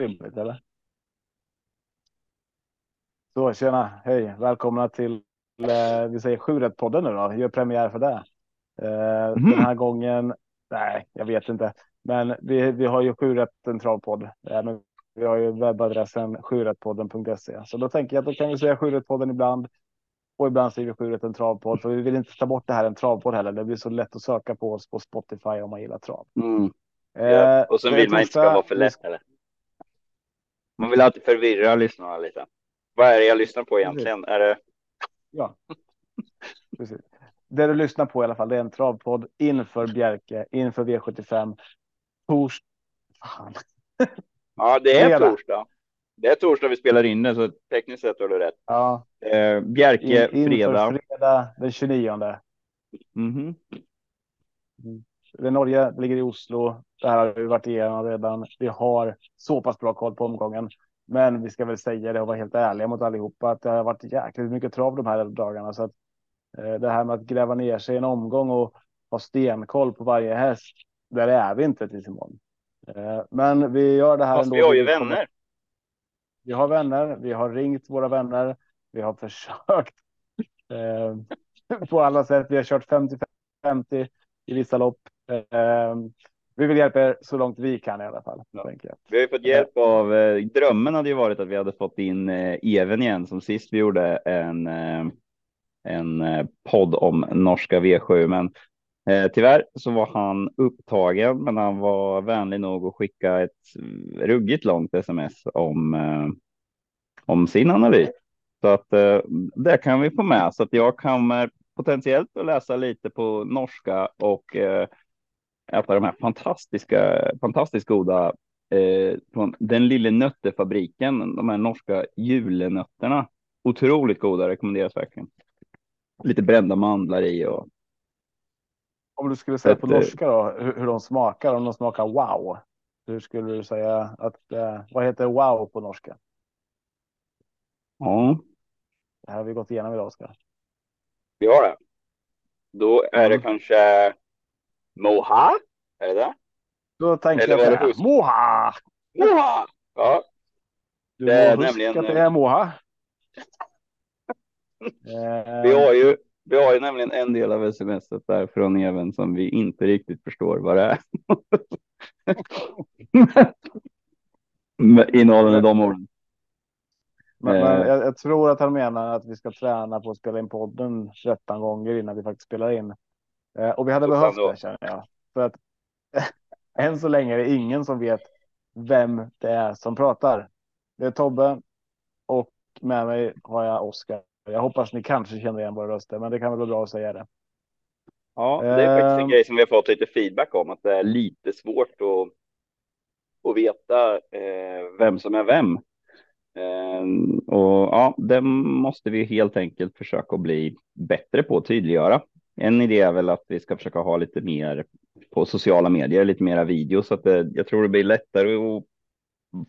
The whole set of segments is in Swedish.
rimligt eller? Så tjena, hej, välkomna till eh, vi säger 7 podden nu då. Gör premiär för det. Eh, mm. Den här gången. Nej, jag vet inte, men vi, vi har ju 7 en travpodd. Eh, men vi har ju webbadressen 7 podden.se så då tänker jag att då kan vi säga 7 podden ibland. Och ibland säger vi 7 en travpodd för vi vill inte ta bort det här en travpodd heller. Det blir så lätt att söka på oss på Spotify om man gillar trav. Mm. Ja. Eh, och så vill man inte ska vara för lätt eller? Man vill alltid förvirra lyssnarna lite. Vad är det jag lyssnar på egentligen? Är det? Ja, precis. Det du lyssnar på i alla fall, det är en travpodd inför Bjerke, inför V75. Torsdag. Ja, det är torsdag. Det är torsdag vi spelar in det, så tekniskt sett har du rätt. Ja. Eh, Bjerke, in, fredag. fredag den 29. Mm -hmm. Mm. Norge ligger i Oslo. Det här har vi varit igenom redan. Vi har så pass bra koll på omgången. Men vi ska väl säga det och vara helt ärliga mot allihopa att det har varit jäkligt mycket trav de här dagarna. Så att eh, det här med att gräva ner sig i en omgång och ha stenkoll på varje häst. Där är vi inte till imorgon. Eh, men vi gör det här Fast ändå. Vi har ju vänner. Vi har vänner. Vi har ringt våra vänner. Vi har försökt eh, på alla sätt. Vi har kört 50-50 i vissa lopp. Eh, vi vill hjälpa er så långt vi kan i alla fall. Ja. Vi har ju fått hjälp av, eh, drömmen hade ju varit att vi hade fått in eh, Even igen som sist vi gjorde en, eh, en eh, podd om norska V7. Men eh, tyvärr så var han upptagen, men han var vänlig nog att skicka ett ruggigt långt sms om, eh, om sin analys. Så att eh, det kan vi få med så att jag kommer potentiellt att läsa lite på norska och eh, äta de här fantastiska, fantastiskt goda eh, från den lilla nöttefabriken. De här norska julenötterna. Otroligt goda, rekommenderas verkligen. Lite brända mandlar i och. Om du skulle säga på eh, norska då, hur, hur de smakar, om de smakar wow. Hur skulle du säga att, eh, vad heter wow på norska? Ja. Det här har vi gått igenom idag, Oskar. Vi har det. Då är det mm. kanske Moha? Är det det? Då tänker Eller jag det Moha! Moha! Ja. Du det är nämligen. Att det är Moha. vi har ju. Vi har ju nämligen en del av sms där från Even som vi inte riktigt förstår vad det är. Innehållande de orden. Men, men jag, jag, tror att han menar att vi ska träna på att spela in podden 13 gånger innan vi faktiskt spelar in. Eh, och vi hade behövt det känner jag. För att än så länge är det ingen som vet vem det är som pratar. Det är Tobbe och med mig har jag Oskar. Jag hoppas ni kanske känner igen våra röster, men det kan väl vara bra att säga det. Ja, det är faktiskt en uh, grej som vi har fått lite feedback om, att det är lite svårt att, att veta eh, vem som är vem. Eh, och ja, det måste vi helt enkelt försöka bli bättre på att tydliggöra. En idé är väl att vi ska försöka ha lite mer på sociala medier, lite mera video så att det, jag tror det blir lättare att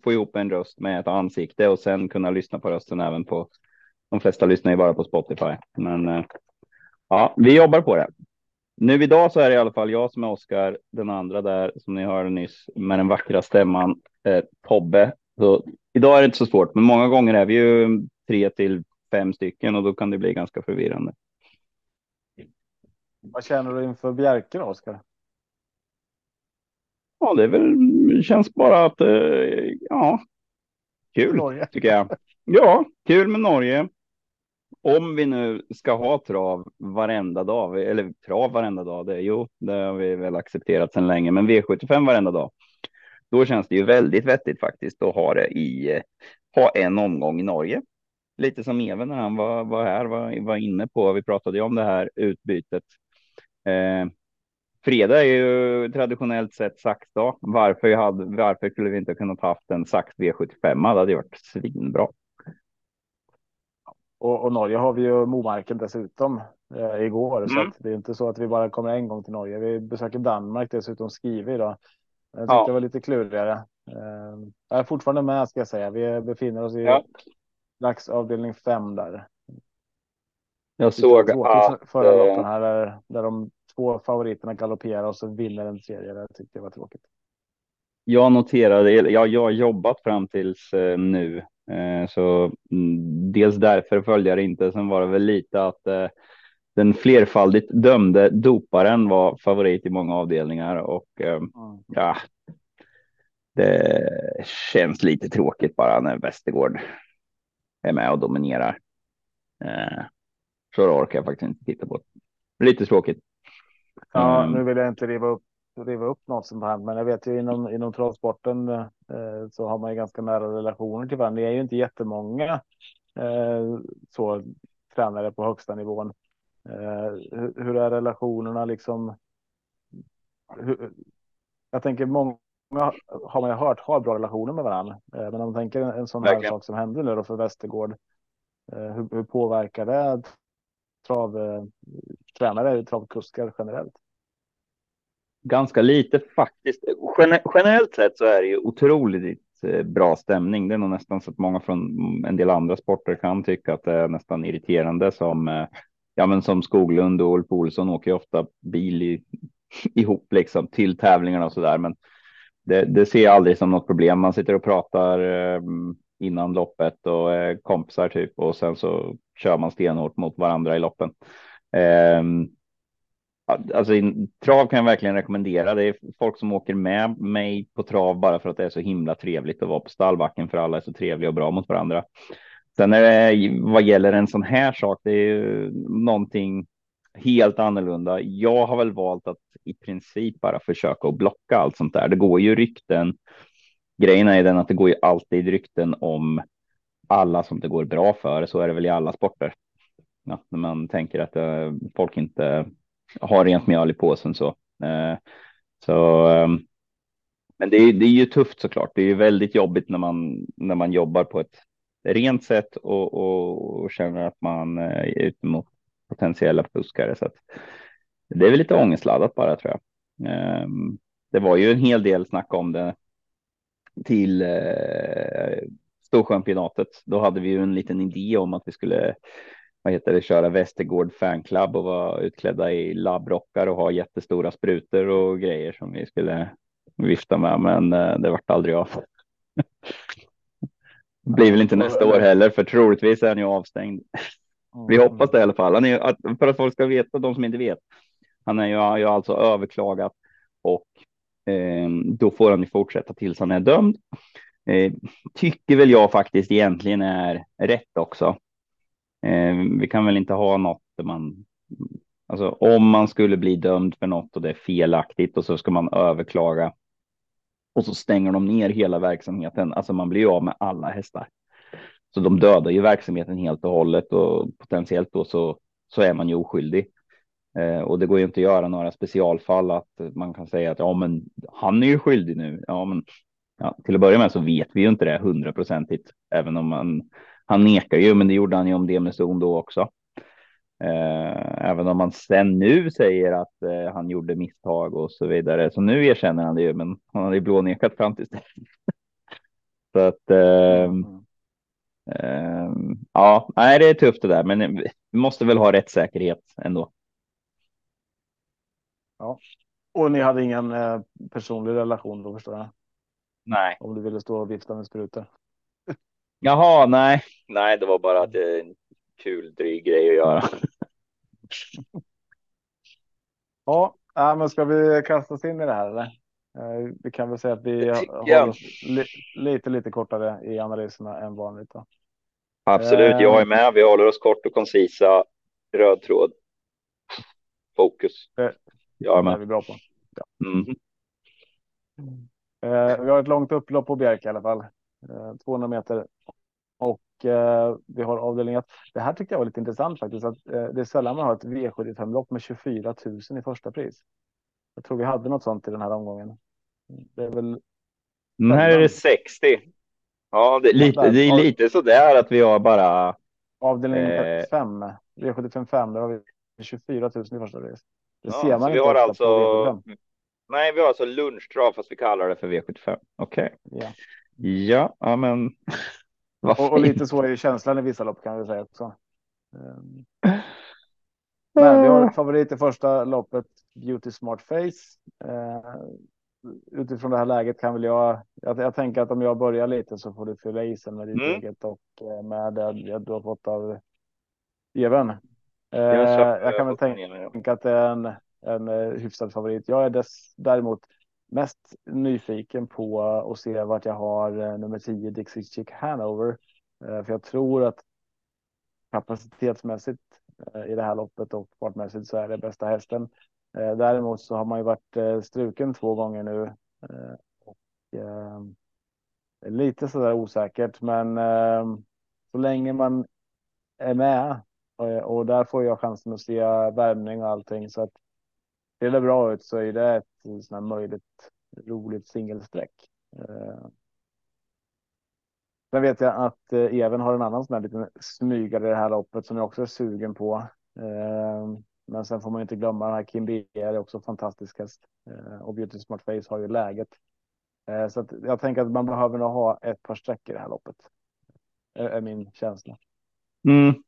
få ihop en röst med ett ansikte och sen kunna lyssna på rösten även på. De flesta lyssnar ju bara på Spotify, men eh, ja, vi jobbar på det. Nu idag så är det i alla fall jag som är Oskar, den andra där som ni hörde nyss med den vackra stämman eh, Tobbe. Så idag är det inte så svårt, men många gånger är vi ju tre till fem stycken och då kan det bli ganska förvirrande. Vad känner du inför Bjerke då, Oskar? Ja, det är väl, känns bara att, eh, ja, kul Norge. tycker jag. Ja, kul med Norge. Om vi nu ska ha trav varenda dag, eller trav varenda dag, det, jo, det har vi väl accepterat sedan länge, men V75 varenda dag. Då känns det ju väldigt vettigt faktiskt att ha det i, ha en omgång i Norge. Lite som Even när han var, var här, var, var inne på, vi pratade ju om det här utbytet Eh, fredag är ju traditionellt sett saxdag. Varför, hade, varför skulle vi inte kunnat haft en sax V75? Det hade varit svinbra. Och, och Norge har vi ju Momarken dessutom eh, igår, mm. så det är inte så att vi bara kommer en gång till Norge. Vi besöker Danmark dessutom skriver idag. Jag tyckte ja. det var lite klurigare. Eh, jag är fortfarande med ska jag säga. Vi befinner oss i ja. dagsavdelning fem där. Jag såg att förra loppen eh, här där, där de två favoriterna galopperar och så vinner en serie. Det tyckte jag var tråkigt. jag noterade, jag, jag har jobbat fram tills eh, nu, eh, så mm, dels därför följde jag det inte. Sen var det väl lite att eh, den flerfaldigt dömde doparen var favorit i många avdelningar och mm. ja, det känns lite tråkigt bara när Västergård är med och dominerar. Så orkar jag faktiskt inte titta på. Lite tråkigt. Ja, mm. nu vill jag inte riva upp riva upp något som hänt, men jag vet ju inom, inom travsporten eh, så har man ju ganska nära relationer till varandra. Det är ju inte jättemånga eh, så tränare på högsta nivån. Eh, hur, hur, är relationerna liksom? Hur, jag tänker många har man ju hört har bra relationer med varandra. Eh, men om man tänker en, sån här sak som hände nu då för Västergård. Eh, hur, hur påverkar det trav, eh, tränare, travkuskar generellt? ganska lite faktiskt. Generellt sett så är det ju otroligt bra stämning. Det är nog nästan så att många från en del andra sporter kan tycka att det är nästan irriterande som ja, men som Skoglund och Ulf Olsson åker ju ofta bil i, ihop liksom till tävlingarna och så där. Men det, det ser jag aldrig som något problem. Man sitter och pratar eh, innan loppet och är kompisar typ och sen så kör man stenhårt mot varandra i loppen. Eh, Alltså trav kan jag verkligen rekommendera. Det är folk som åker med mig på trav bara för att det är så himla trevligt att vara på stallbacken för alla är så trevliga och bra mot varandra. Sen är det vad gäller en sån här sak, det är ju någonting helt annorlunda. Jag har väl valt att i princip bara försöka att blocka allt sånt där. Det går ju rykten. Grejen är den att det går ju alltid rykten om alla som det går bra för. Så är det väl i alla sporter. Ja, när man tänker att äh, folk inte har rent mjöl i påsen så. Äh, så äh, men det är, det är ju tufft såklart. Det är ju väldigt jobbigt när man när man jobbar på ett rent sätt och, och, och känner att man eh, är ute mot potentiella fuskare. Så att det är väl lite ångestladdat bara tror jag. Ehm, det var ju en hel del snack om det till eh, Då hade vi ju en liten idé om att vi skulle vad heter det, köra Västergård fanclub och vara utklädda i labbrockar och ha jättestora sprutor och grejer som vi skulle vifta med, men eh, det vart aldrig av. Blir väl inte nästa år heller, för troligtvis är han ju avstängd. Vi hoppas det i alla fall. Han är, för att folk ska veta, de som inte vet. Han är ju, har ju alltså överklagat och eh, då får han ju fortsätta tills han är dömd. Eh, tycker väl jag faktiskt egentligen är rätt också. Eh, vi kan väl inte ha något där man, alltså om man skulle bli dömd för något och det är felaktigt och så ska man överklaga och så stänger de ner hela verksamheten. Alltså man blir ju av med alla hästar. Så de dödar ju verksamheten helt och hållet och potentiellt då så, så är man ju oskyldig. Eh, och det går ju inte att göra några specialfall att man kan säga att ja, men han är ju skyldig nu. Ja, men ja, till att börja med så vet vi ju inte det hundraprocentigt, även om man han nekar ju, men det gjorde han ju om det med zon då också. Eh, även om man sen nu säger att eh, han gjorde misstag och så vidare. Så nu erkänner han det ju, men han hade ju blånekat fram tills dess. så att eh, eh, ja, nej, det är tufft det där, men vi måste väl ha rättssäkerhet ändå. Ja, och ni hade ingen eh, personlig relation då förstår jag? Nej. Om du ville stå och vifta med sprutor. Jaha, nej, nej, det var bara att det är en kul dryg grej att göra. ja, men ska vi kasta oss in i det här eller? Eh, vi kan väl säga att vi håller oss li lite, lite kortare i analyserna än vanligt. Då. Absolut, jag är eh. med. Vi håller oss kort och koncisa. Röd tråd. Fokus. Det, jag är med. Det är vi bra på. Ja. Mm. vi har ett långt upplopp på Bjerk i alla fall. 200 meter och eh, vi har avdelning 1. Det här tyckte jag var lite intressant faktiskt. Att, eh, det är sällan man har ett V75 lopp med 24 000 i första pris. Jag tror vi hade något sånt i den här omgången. Det är väl. Den här är det 60. Ja, det är lite, det är lite så där att vi har bara. Avdelning eh... 5, V75 5, där har vi 24 000 i första pris. Det ja, ser man vi har alltså. Nej, vi har alltså lunchtrav fast vi kallar det för V75. Okej. Okay. Ja, ja, men. Och, och, lite så är känslan i vissa lopp kan vi säga också. Ehm. Men vi har favorit i första loppet, Beauty Smart Face. Ehm, utifrån det här läget kan väl jag, jag, jag tänker att om jag börjar lite så får du fylla i sen med ditt mm. eget och eh, med det du har fått av Even. Eh, jag kan väl tänka att det är en, en eh, hyfsad favorit. Jag är dess, däremot mest nyfiken på att se vart jag har eh, nummer 10 Dixie Chick Hanover. Eh, för jag tror att kapacitetsmässigt eh, i det här loppet och fartmässigt så är det bästa hästen. Däremot så har man ju varit struken två gånger nu. Och, lite sådär osäkert, men så länge man är med och där får jag chansen att se värmning och allting så att det är bra ut så är det ett här möjligt roligt singelsträck. Sen vet jag att Even har en annan sån här liten smygare i det här loppet som jag också är sugen på. Men sen får man inte glömma den här Kim B är också fantastisk häst eh, och Beauty Smart Face har ju läget. Eh, så att jag tänker att man behöver nog ha ett par streck i det här loppet. Är, är min känsla. Mm.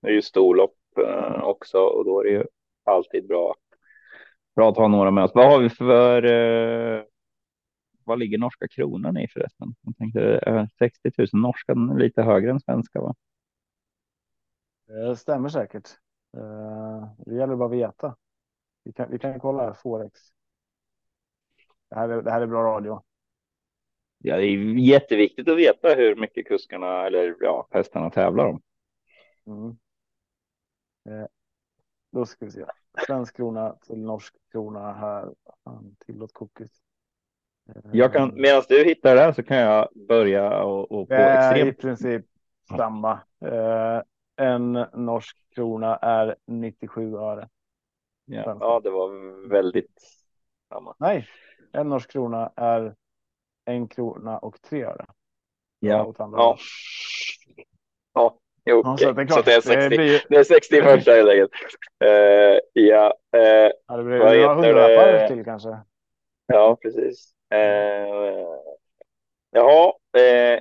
Det är ju storlopp eh, också och då är det ju alltid bra. Bra att ha några med oss. Vad har vi för? Eh, vad ligger norska kronan i förresten? Jag tänkte 60 000 norska, den är lite högre än svenska va? Det stämmer säkert. Uh, det gäller bara att veta. Vi kan, vi kan kolla här, Forex. Det här, är, det här är bra radio. Ja, det är jätteviktigt att veta hur mycket kuskarna eller ja, hästarna tävlar om. Mm. Eh, då ska vi se. Svensk krona till norsk krona här. Tillåt cookies. Eh, jag kan medan du hittar det så kan jag börja och, och på extremt. I princip samma. Eh, en norsk krona är 97 öre. Ja, ja det var väldigt samma. Nej, en norsk krona är en krona och tre öre. Ja, ja. ja. Jo, okay. så, det är klart, så det är 60, det, blir... det är 60 första helt enkelt. Uh, ja, uh, ja, det blir några hundralappar till kanske. Ja, precis. Uh, jaha, uh,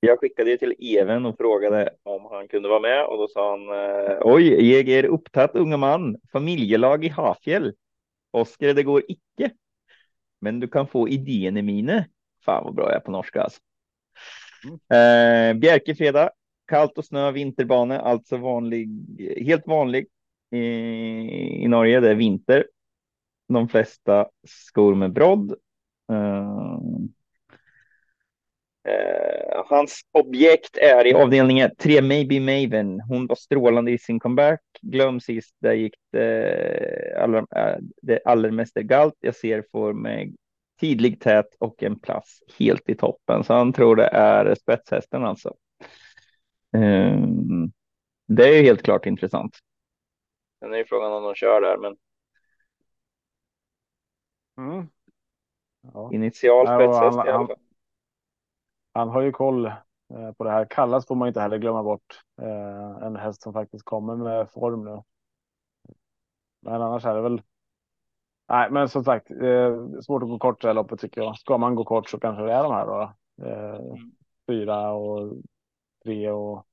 jag skickade ju till Even och frågade om han kunde vara med och då sa han oj, jag är upptatt unga man, familjelag i Hafjäll. Oskar, det går icke. Men du kan få idéerna mina. Fan vad bra jag är på norska alltså. Mm. Eh, Bjärkefredag, kallt och snö, vinterbane, alltså vanlig, helt vanlig i, i Norge. Det är vinter. De flesta skor med brodd. Uh, Uh, hans objekt är i avdelningen 3 Maybe Maven. Hon var strålande i sin comeback. Glöm sist, där gick det, allra, eh, det allra galt. Jag ser för mig tidlig tät och en plats helt i toppen. Så han tror det är spetshästen alltså. Uh, det är ju helt klart intressant. Sen är ju frågan om de kör där, men. Mm. Ja. Initial spetshäst i alla fall han har ju koll eh, på det här. Kallas får man inte heller glömma bort. Eh, en häst som faktiskt kommer med form nu. Men annars är det väl. Nej, men som sagt, eh, svårt att gå kort det här loppet tycker jag. Ska man gå kort så kanske det är de här då. Mm. Fyra och tre och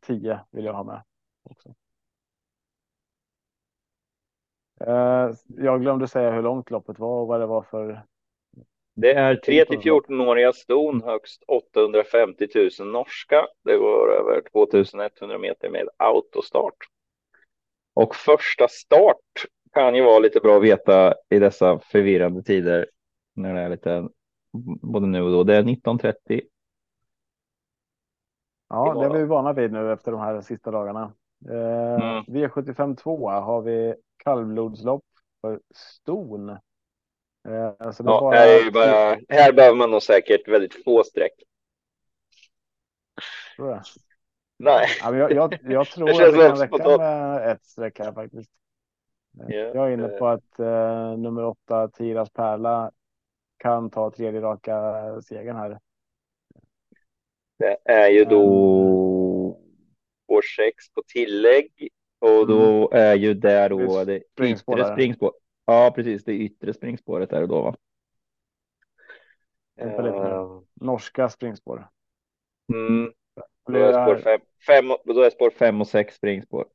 tio vill jag ha med också. Jag glömde säga hur långt loppet var och vad det var för det är 3 till 14-åriga ston högst 850 000 norska. Det går över 2100 meter med autostart. Och första start kan ju vara lite bra att veta i dessa förvirrande tider när det är lite både nu och då. Det är 19.30. Ja, det är vi vana vid nu efter de här sista dagarna. Eh, mm. V75 2 har vi kallblodslopp för ston. Eh, alltså ja, bara... här, bara... här behöver man nog säkert väldigt få streck. Tror jag. Nej. Ja, jag, jag, jag tror det att det kan räcka med ett streck här faktiskt. Yeah, jag är inne på att uh, nummer åtta, Tiras Pärla, kan ta tredje raka segern här. Det är ju då år sex på tillägg och då mm. är ju där då det yttre springspår. Ja, precis. Det yttre springspåret är det då, va? Uh, norska springspår. Mm. Då är spår fem, fem, då är spår fem och sex springspår.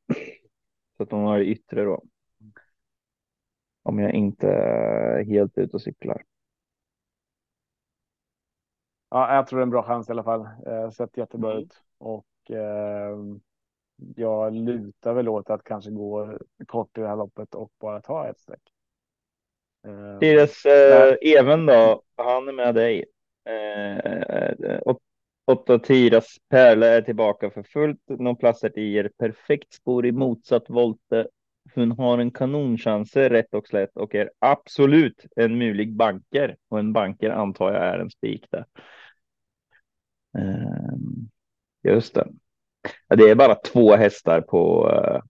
Så att de har det yttre då. Om jag inte är helt ute och cyklar. Ja, jag tror det är en bra chans i alla fall. Eh, sett jättebra mm. ut och eh, jag lutar väl åt att kanske gå kort i det här loppet och bara ta ett streck. Eh, Tires eh, Even då, han är med dig. Eh, Otto Tiras Pärla är tillbaka för fullt. Någon platser i er perfekt spår i motsatt volte. Hon har en kanonchanser rätt och slätt och är absolut en mulig banker och en banker antar jag är en spik där. Um, just det. Ja, det är bara två hästar på uh,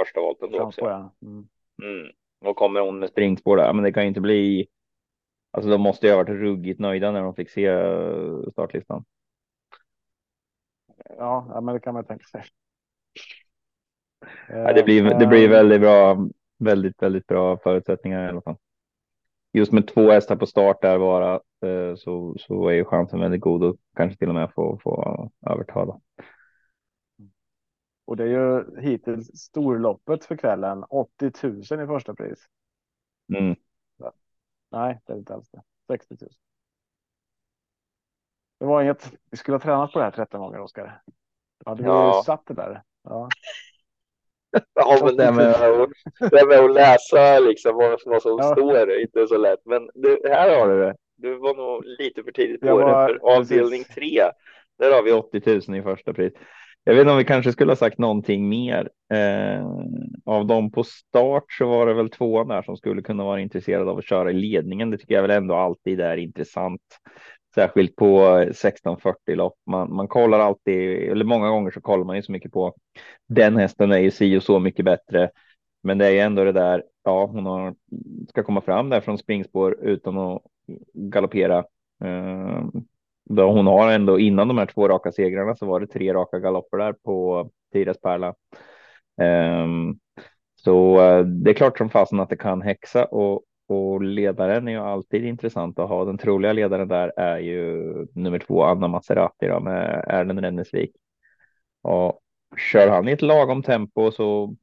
första volten. Då också. Ja. Mm. Mm. Och kommer hon med springspår där, men det kan ju inte bli. Alltså de måste ju ha varit ruggigt nöjda när de fick se eh, startlistan. Ja, men det kan man tänka sig. Ja, det blir, det blir väldigt bra, väldigt, väldigt bra förutsättningar i alla fall. Just med två hästar på start där bara eh, så, så är ju chansen väldigt god och kanske till och med få, få övertala. Och det är ju hittills storloppet för kvällen. 80 000 i första pris. Mm. Nej, det är inte alls det. 60 000. Det var inget. Vi skulle ha tränat på det här 13 gånger, Oskar. Ja, du ju satt det där. Ja. Ja, men det med, att, det med att läsa liksom vad, vad som ja. står är inte så lätt. Men du, här har du det. Du var nog lite för tidigt på var, det. För avdelning tre, där har vi 80 000 i första pris. Jag vet inte om vi kanske skulle ha sagt någonting mer. Eh, av dem på start så var det väl två där som skulle kunna vara intresserade av att köra i ledningen. Det tycker jag väl ändå alltid är intressant. Särskilt på 1640 lopp. Man, man kollar alltid, eller många gånger så kollar man ju så mycket på den hästen är ju si och så mycket bättre. Men det är ju ändå det där, ja, hon har, ska komma fram där från springspår utan att galoppera. Eh, då hon har ändå innan de här två raka segrarna så var det tre raka galopper där på Tiras Pärla. Ehm, eh, så det är klart som fasen att det kan häxa och, och ledaren är ju alltid intressant att ha. Den troliga ledaren där är ju nummer två Anna Maserati då, med Erlend Rennesvik. Och kör han i ett lagom tempo så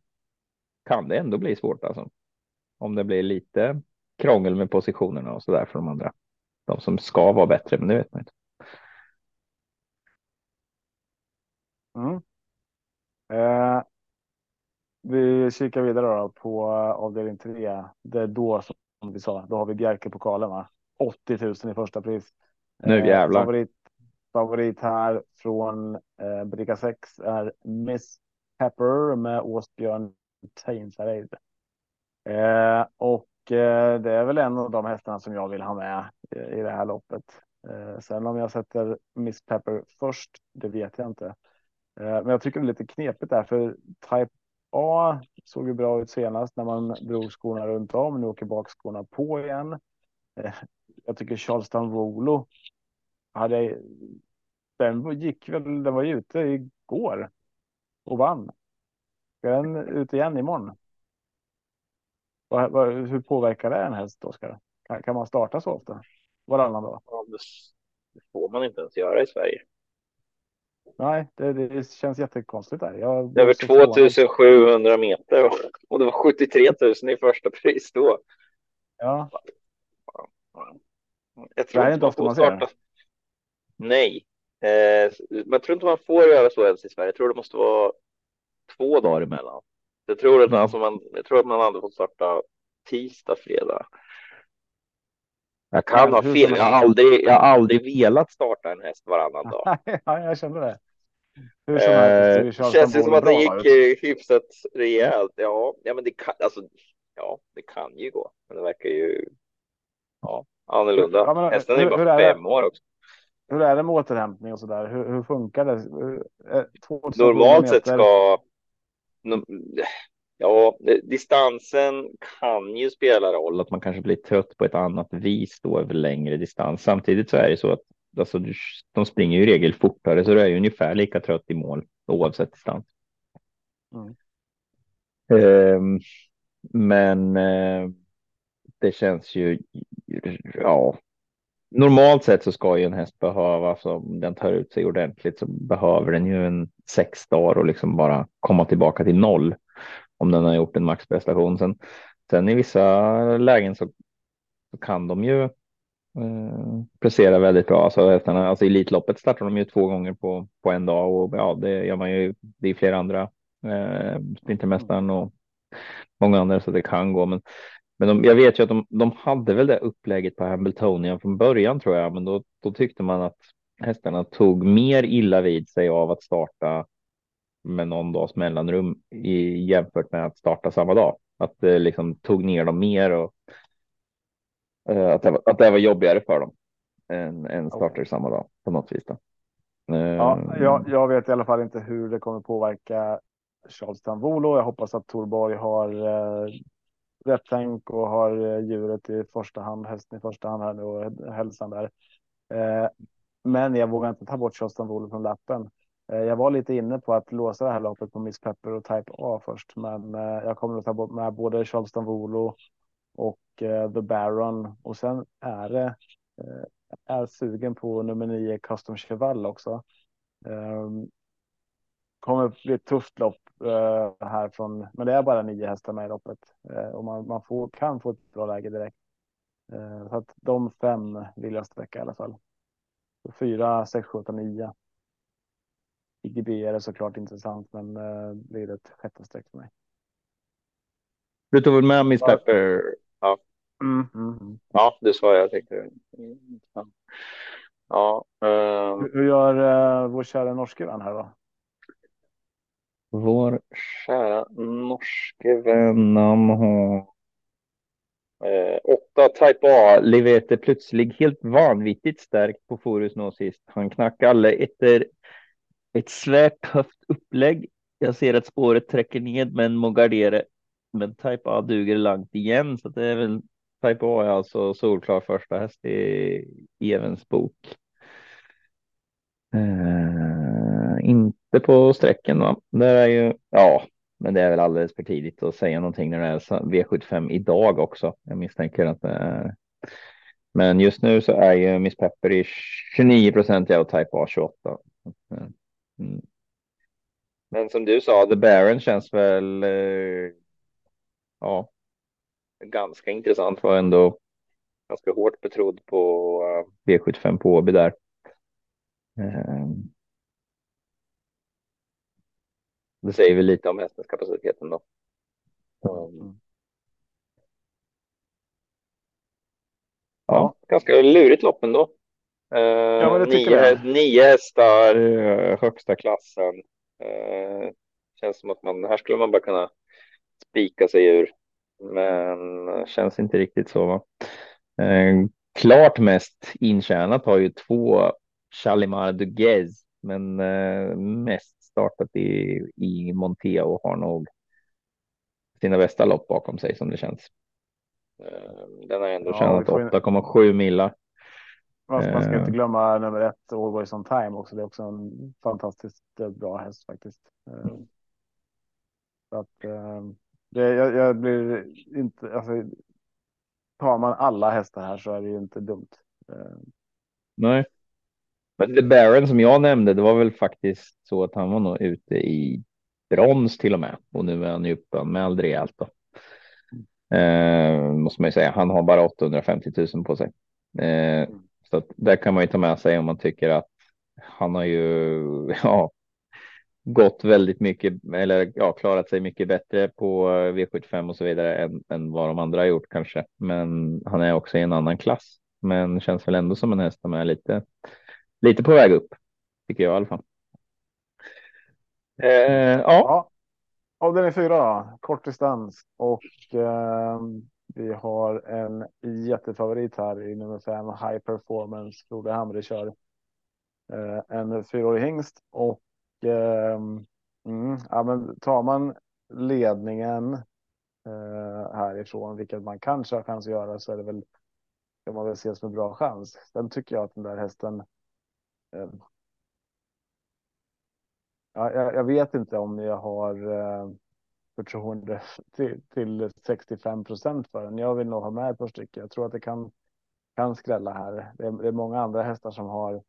kan det ändå bli svårt alltså. Om det blir lite krångel med positionerna och så där för de andra. De som ska vara bättre, men det vet man inte. Mm. Eh, vi kikar vidare då på eh, avdelning 3. Det är då som vi sa, då har vi Bjerke-pokalen va? 80 000 i första pris. Nu jävlar. Eh, favorit, favorit här från eh, bricka 6 är Miss Pepper med Åsbjörn Tainsareid. Eh, och eh, det är väl en av de hästarna som jag vill ha med i, i det här loppet. Eh, sen om jag sätter Miss Pepper först, det vet jag inte. Eh, men jag tycker det är lite knepigt där för Type A såg ju bra ut senast när man drog skorna runt om. Nu åker bakskorna på igen. Eh, jag tycker Charleston Volo. hade. Den gick väl. Den var ju ute igår och vann. Ska den ut igen imorgon? Hur påverkar det en häst, Oskar? Kan, kan man starta så ofta? Varannan dag? det får man inte ens göra i Sverige. Nej, det, det känns jättekonstigt där. Jag det var 2700 meter och det var 73 000 i första pris då. Ja. Jag tror det är inte ofta man ser det. Nej, eh, jag tror inte man får göra så ens i Sverige. Jag tror det måste vara två dagar emellan. Jag tror att, alltså man, jag tror att man hade fått starta tisdag, fredag. Jag kan ha fel. Jag har aldrig, jag har aldrig velat starta en häst varannan dag. ja, jag kände det. Hur som helst, eh, känns det som att det gick ut. hyfsat rejält. Ja, ja, men det kan alltså. Ja, det kan ju gå, men det verkar ju. Ja, annorlunda. Ja, men, Hästen är ju bara fem år också. Hur är det med återhämtning och så där? Hur, hur funkar det? Eh, Normalt sett ska. Ja, distansen kan ju spela roll att man kanske blir trött på ett annat vis då över längre distans. Samtidigt så är det så att alltså, de springer ju i regel fortare så du är ju ungefär lika trött i mål oavsett distans. Mm. Um, men uh, det känns ju, ja, normalt sett så ska ju en häst behöva, så om den tar ut sig ordentligt så behöver den ju en sex dagar och liksom bara komma tillbaka till noll om den har gjort en maxprestation. Sen, sen i vissa lägen så, så kan de ju eh, prestera väldigt bra. Alltså, hästarna, alltså Elitloppet startar de ju två gånger på, på en dag och ja, det gör man ju. Det är flera andra eh, Sprintermästaren och många andra så det kan gå. Men, men de, jag vet ju att de, de hade väl det upplägget på Hambletonian från början tror jag, men då, då tyckte man att hästarna tog mer illa vid sig av att starta med någon dags mellanrum i, jämfört med att starta samma dag. Att det liksom tog ner dem mer och uh, att, det var, att det var jobbigare för dem än, än startar okay. samma dag på något vis. Då. Ja, jag, jag, vet i alla fall inte hur det kommer påverka Charles Tanvolo. Jag hoppas att Torborg har uh, rätt tänk och har djuret i första hand, hästen i första hand här nu och hälsan där. Men jag vågar inte ta bort Charles Tanvolo från lappen. Eh, jag var lite inne på att låsa det här loppet på Miss Pepper och Type A först, men eh, jag kommer att ta bort med både Charleston Volo och eh, The Baron och sen är det är sugen på nummer nio Custom Cheval också. Ehm, kommer bli ett tufft lopp här från, men det är bara nio hästar med i loppet och man, man får, kan få ett bra läge direkt. Så att de fem vill jag sträcka i alla fall. Fyra, sex, sju, åtta, nio. IGB är det såklart intressant, men blir ett sjätte streck för mig. Du tog väl med Miss Pepper? Ja. Mm, mm, mm. Ja, det sa jag tänkte. Ja. Uh... Hur gör uh, vår kära norske vän här då? Vår kära norske vän har eh, åtta Type A leverte plötsligt helt vanvittigt starkt på Forus nå sist. Han knackade alla efter ett svärt höft upplägg. Jag ser att spåret träcker ned men må gardera. Men Type A duger långt igen så det är väl Type A är alltså solklar första häst i Evens bok. Uh, inte på sträcken va? Det är ju, ja, men det är väl alldeles för tidigt att säga någonting när det är V75 idag också. Jag misstänker att det är. Men just nu så är ju Miss Pepper i 29 procent och Type A 28. Mm. Men som du sa, The Baron känns väl. Eh, ja. Ganska intressant var ändå. Ganska hårt betrodd på uh, V75 på Åby där. Um, det säger väl lite om hästens kapaciteten då. Um, ja, ganska lurigt lopp ändå. Uh, ja, nio, nio hästar, uh, högsta klassen. Uh, känns som att man här skulle man bara kunna spika sig ur. Men känns inte riktigt så. Va? klart mest intjänat har ju två Chalimar Duguez, men mest startat i, i Montea och har nog sina bästa lopp bakom sig som det känns. Den har ändå ja, tjänat 8,7 millar. Fast man ska inte eh. glömma nummer ett, Always on time också. Det är också en fantastiskt eh, bra häst faktiskt. Eh, så att det, jag, jag blir inte, alltså, tar man alla hästar här så är det ju inte dumt. Nej. Men The Baron som jag nämnde, det var väl faktiskt så att han var nog ute i brons till och med. Och nu är han ju uppanmäld rejält då. Eh, måste man ju säga. Han har bara 850 000 på sig. Eh, mm. Så att kan man ju ta med sig om man tycker att han har ju ja, gått väldigt mycket eller ja, klarat sig mycket bättre på V75 och så vidare än, än vad de andra har gjort kanske. Men han är också i en annan klass, men känns väl ändå som en häst som är lite, lite på väg upp, tycker jag i alla fall. Eh, ja. ja. Avdelning fyra då, kortdistans och eh, vi har en jättefavorit här i nummer fem, High Performance. Frode Hamre kör eh, en fyraårig hingst och eh, mm, ja, men tar man ledningen eh, härifrån, vilket man kanske har chans att göra, så är det väl kan man väl se som en bra chans. Sen tycker jag att den där hästen. Eh, ja, jag, jag, vet inte om jag har eh, förtroende till, till 65 procent för den. Jag vill nog ha med ett par stycken. Jag tror att det kan, kan skrälla här. Det är, det är många andra hästar som har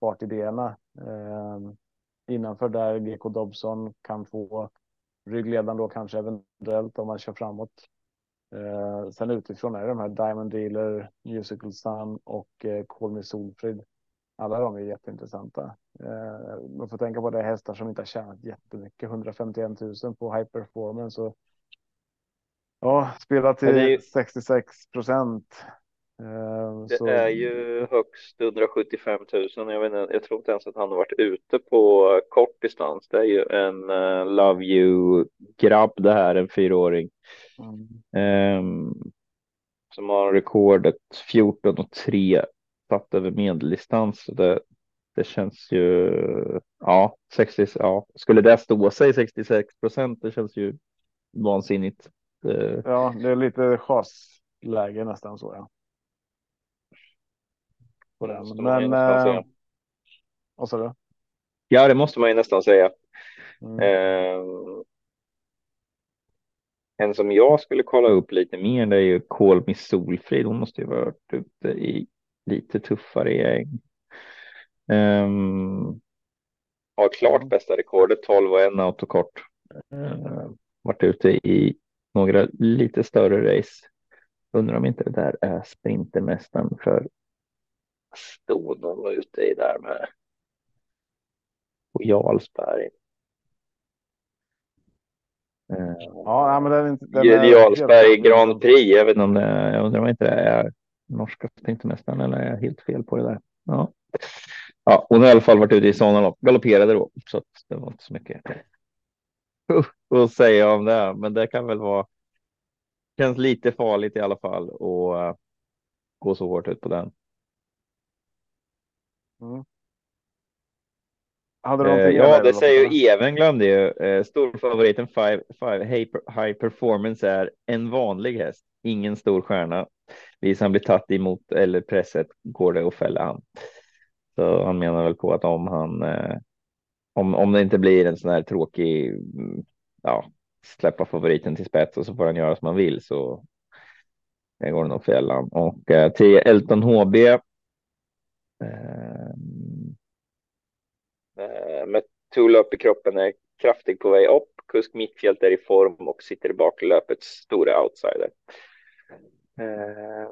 fartidéerna. Eh, innanför där GK Dobson kan få ryggledaren då kanske eventuellt om man kör framåt. Eh, sen utifrån är det de här Diamond Dealer, Musical Sun och eh, Call Me Solfrid. Alla de är jätteintressanta. Eh, man får tänka på det hästar som inte har tjänat jättemycket. 151 000 på High Performance. Och, ja, spela till ju... 66 procent. Eh, det så... är ju högst 175 000. Jag, vet inte, jag tror inte ens att han har varit ute på kort distans. Det är ju en uh, Love You grabb det här, en fyraåring. Mm. Um, som har rekordet 14 och 3 satt över medeldistans. Det, det känns ju, ja, 60, ja, skulle det stå sig 66 procent, det känns ju vansinnigt. Det... Ja, det är lite chasläge nästan så ja. På den. Men, äh, vad sa du? Ja, det måste man ju nästan säga. Mm. Eh, en som jag skulle kolla upp lite mer, det är ju Kolmi Solfrid. Hon måste ju varit ute i lite tuffare gäng. Um, har klart bästa rekordet, 12 och en autokort. Uh, varit ute i några lite större race. Undrar om inte det där är sprintermästaren för stod någon var ute i där med. Och Jarlsberg. Uh, ja, men den, den Jarlsberg Grand Prix. Jag vet inte om det, jag undrar om inte det är norska sprintermästaren eller är jag helt fel på det där? Ja. Ja, hon har i alla fall varit ute i sådana lopp, galopperade då, så att det var inte så mycket att säga om det, men det kan väl vara. Känns lite farligt i alla fall och uh, gå så hårt ut på den. Mm. Eh, ja, det säger ju Even glömde ju. Eh, storfavoriten five, five high performance är en vanlig häst, ingen stor stjärna. Vis han blir tatt emot eller presset går det att fälla han. Så han menar väl på att om han eh, om, om det inte blir en sån här tråkig, mm, ja, släppa favoriten till spets och så får han göra som han vill så det går det nog fällan. Och eh, till Elton HB. Ehm, eh, med Tula upp i kroppen är kraftig på väg upp. Kusk mittfält är i form och sitter i baklöpets stora outsider. Eh,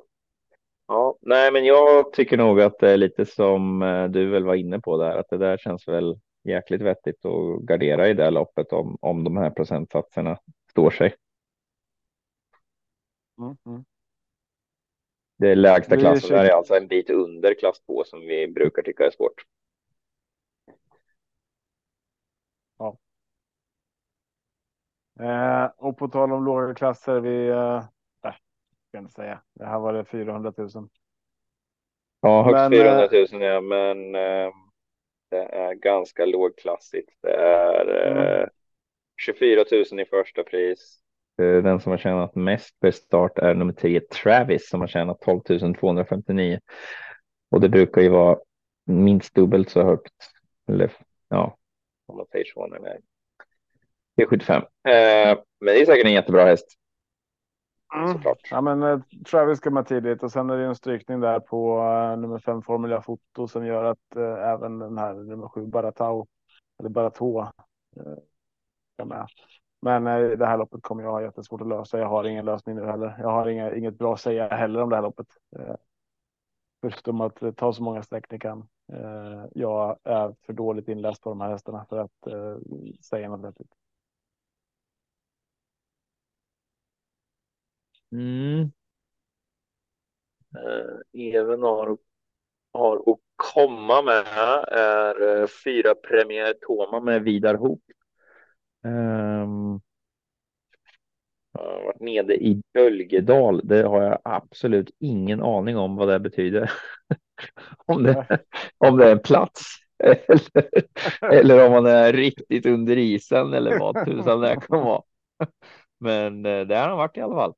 ja, nej, men jag tycker nog att det är lite som eh, du väl var inne på där, att det där känns väl jäkligt vettigt att gardera i det loppet om, om de här procentsatserna står sig. Mm, mm. Det lägsta klassen är alltså en bit under klass 2 som vi brukar tycka är svårt. Ja. Eh, och på tal om låga klasser, vi eh, kan inte säga. Det här var det 400 000. Ja, högst men, 400 000 eh, ja, men eh, det är ganska lågklassigt. Det är mm. 24 000 i första pris. Eh, den som har tjänat mest per start är nummer 10 Travis som har tjänat 12 259. Och det brukar ju vara minst dubbelt så högt. Eller ja, om man säger så. Det är 75. Eh, men det är säkert en jättebra häst. Mm. Ja, men uh, Travis ska man tidigt och sen är det en strykning där på uh, nummer fem Formula Foto som gör att uh, även den här nummer sju Baratau eller Baratou uh, med. Men det här loppet kommer jag ha jättesvårt att lösa. Jag har ingen lösning nu heller. Jag har inga, inget bra att säga heller om det här loppet. Förutom att ta så många streck ni kan. jag är för dåligt inläst på de här hästarna för att säga något vettigt. Mm. Eh, Even har, har att komma med är eh, fyra Premier Toma med Vidar Hoop. Um, jag har varit nere i Bölgedal. Det har jag absolut ingen aning om vad det betyder. om, det, om det är en plats eller, eller om man är riktigt under isen eller vad tusan det kan vara. Men eh, det har han varit i alla fall.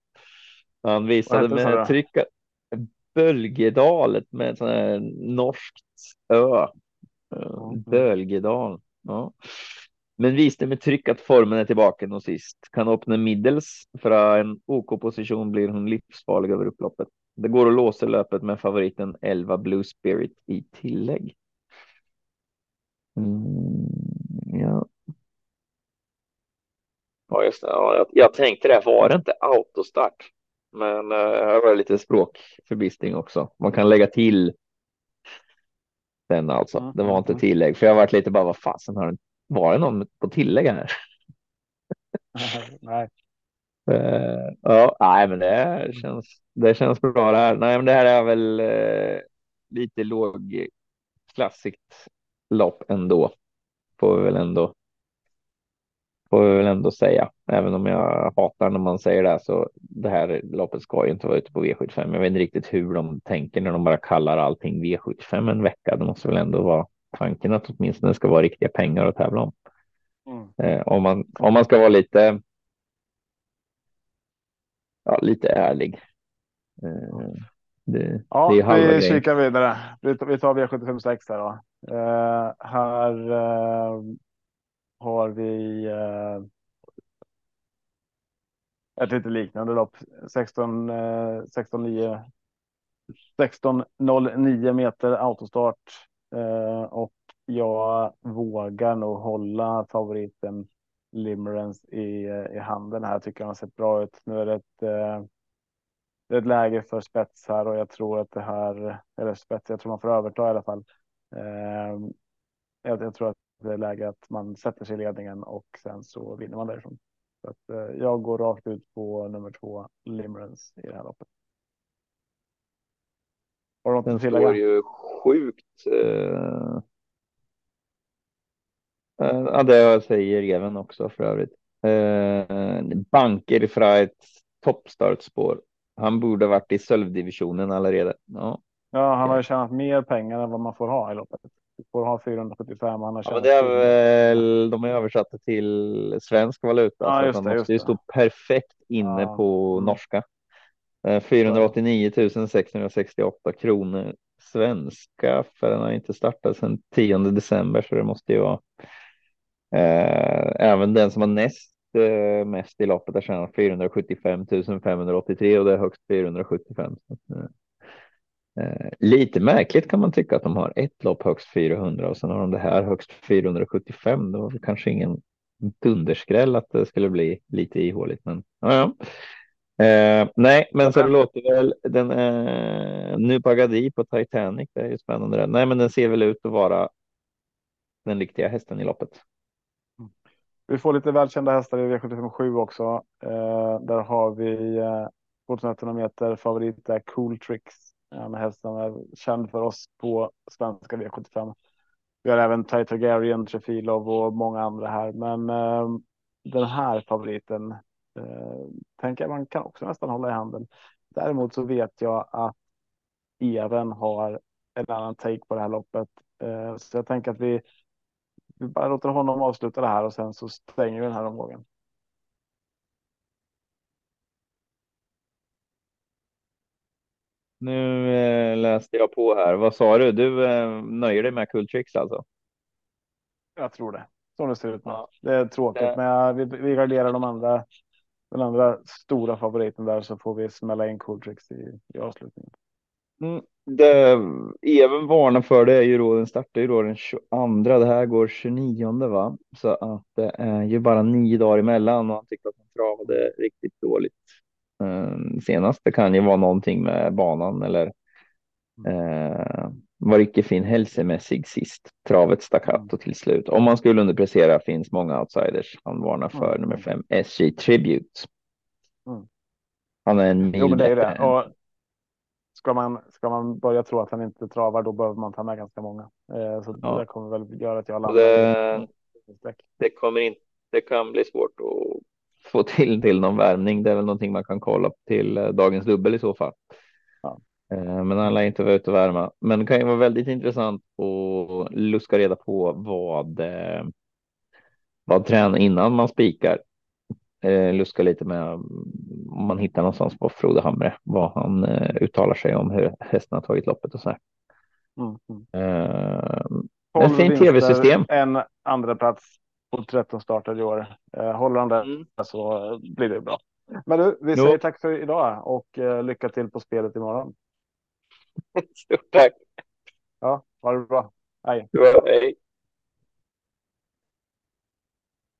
Han visade med trycka Bölgedalet med en sån här norskt ö. Mm. Bölgedal. Ja. Men visste med tryck att formen är tillbaka och sist. Kan öppna middels för en OK-position blir hon livsfarlig över upploppet. Det går att låsa löpet med favoriten 11 Blue Spirit i tillägg. Mm, ja. Ja, just det. Ja, jag, jag tänkte det. Var det inte autostart? Men uh, här var det lite språkförbistring också. Man kan lägga till den alltså. Mm, det var inte mm, tillägg för jag varit lite bara vad fasen har det var det någon på tillägg här? nej. Uh, ja, nej, men det känns. Det känns bra det här. Nej, men det här är väl uh, lite lågklassigt lopp ändå. Får vi väl ändå får vi väl ändå säga, även om jag hatar när man säger det så det här loppet ska ju inte vara ute på V75. Jag vet inte riktigt hur de tänker när de bara kallar allting V75 en vecka. Det måste väl ändå vara tanken att åtminstone ska vara riktiga pengar att tävla om. Mm. Eh, om, man, om man ska vara lite. Ja, lite ärlig. Eh, det, ja, det är vi kikar vidare. Vi tar, vi tar V756 här då. Eh, här eh, har vi eh, ett lite liknande lopp. 16, eh, 16 9 16.09 meter autostart eh, och jag vågar nog hålla favoriten Limerence i, eh, i handen här. Tycker han har sett bra ut. Nu är det ett, eh, det är ett läge för spets här och jag tror att det här eller spets. Jag tror man får överta i alla fall. Eh, jag, jag tror att det läge att man sätter sig i ledningen och sen så vinner man därifrån. Så att, eh, jag går rakt ut på nummer två, Limerence i det här loppet. Har du något Den står ju sjukt. Eh... eh ja, det säger Even också för övrigt. Eh, banker för ett toppstartspår. Han borde varit i sölvdivisionen allerede. Ja. ja, han har ju tjänat mer pengar än vad man får ha i loppet får ha 475. Han har ja, det är väl, de är översatta till svensk valuta. Ja, så han måste ju stå perfekt inne ja. på norska. 489 eh, 668 kronor svenska för den har inte startat sedan 10 december så det måste ju vara. Eh, även den som har näst eh, mest i loppet har tjänat 475 583 och det är högst 475. Så, Eh, lite märkligt kan man tycka att de har ett lopp högst 400 och sen har de det här högst 475. Det var kanske ingen dunderskräll att det skulle bli lite ihåligt, men ja, ja. Eh, nej, men så det låter väl den eh, nu Pagadi på Titanic. Det är ju spännande. Där. Nej, men den ser väl ut att vara den riktiga hästen i loppet. Vi får lite välkända hästar i V757 också. Eh, där har vi eh, 2100 meter favorit är Cool Tricks en häst som är känd för oss på svenska V75. Vi har även Targaryen, Trefilov och många andra här, men eh, den här favoriten eh, tänker jag man kan också nästan hålla i handen. Däremot så vet jag att Even har en annan take på det här loppet, eh, så jag tänker att vi, vi bara låter honom avsluta det här och sen så stänger vi den här omgången. Nu eh, läste jag på här. Vad sa du? Du eh, nöjer dig med Kultrix alltså? Jag tror det. Så det ser ut. Ja. Det är tråkigt, det... men vi, vi garderar de andra. Den andra stora favoriten där så får vi smälla in Kultrix i, i avslutningen. Mm, det även varnar för det är ju då den startar ju då den 22. Det här går 29 va? Så att det är ju bara nio dagar emellan och han tyckte att han travade riktigt dåligt eh, senast. Det kan ju vara någonting med banan eller eh, var icke fin hälsomässig sist. Travet staccato till slut. Om man skulle underprestera finns många outsiders. Han varnar för mm. nummer fem SJ Tribute. Mm. Han är en mil jo, det är det. Och ska man ska man börja tro att han inte travar, då behöver man ta med ganska många. Eh, så ja. det kommer väl göra att jag landar. Det, det kommer inte. Det kan bli svårt att få till till någon värmning. Det är väl någonting man kan kolla till eh, dagens dubbel i så fall. Ja. Eh, men han lär inte vara ute och värma. Men det kan ju vara väldigt intressant att luska reda på vad eh, vad träna innan man spikar. Luska lite med om man hittar någonstans på Frode Hamre vad han uttalar sig om hur hästen har tagit loppet och så här. Mm. mm. Ett fint tv-system. En andra plats på 13 starter i år. Eh, håller han det mm. så blir det bra. Men du, vi säger jo. tack för idag och eh, lycka till på spelet imorgon. Stort tack. Ja, ha det bra. Hej. Bra, hej.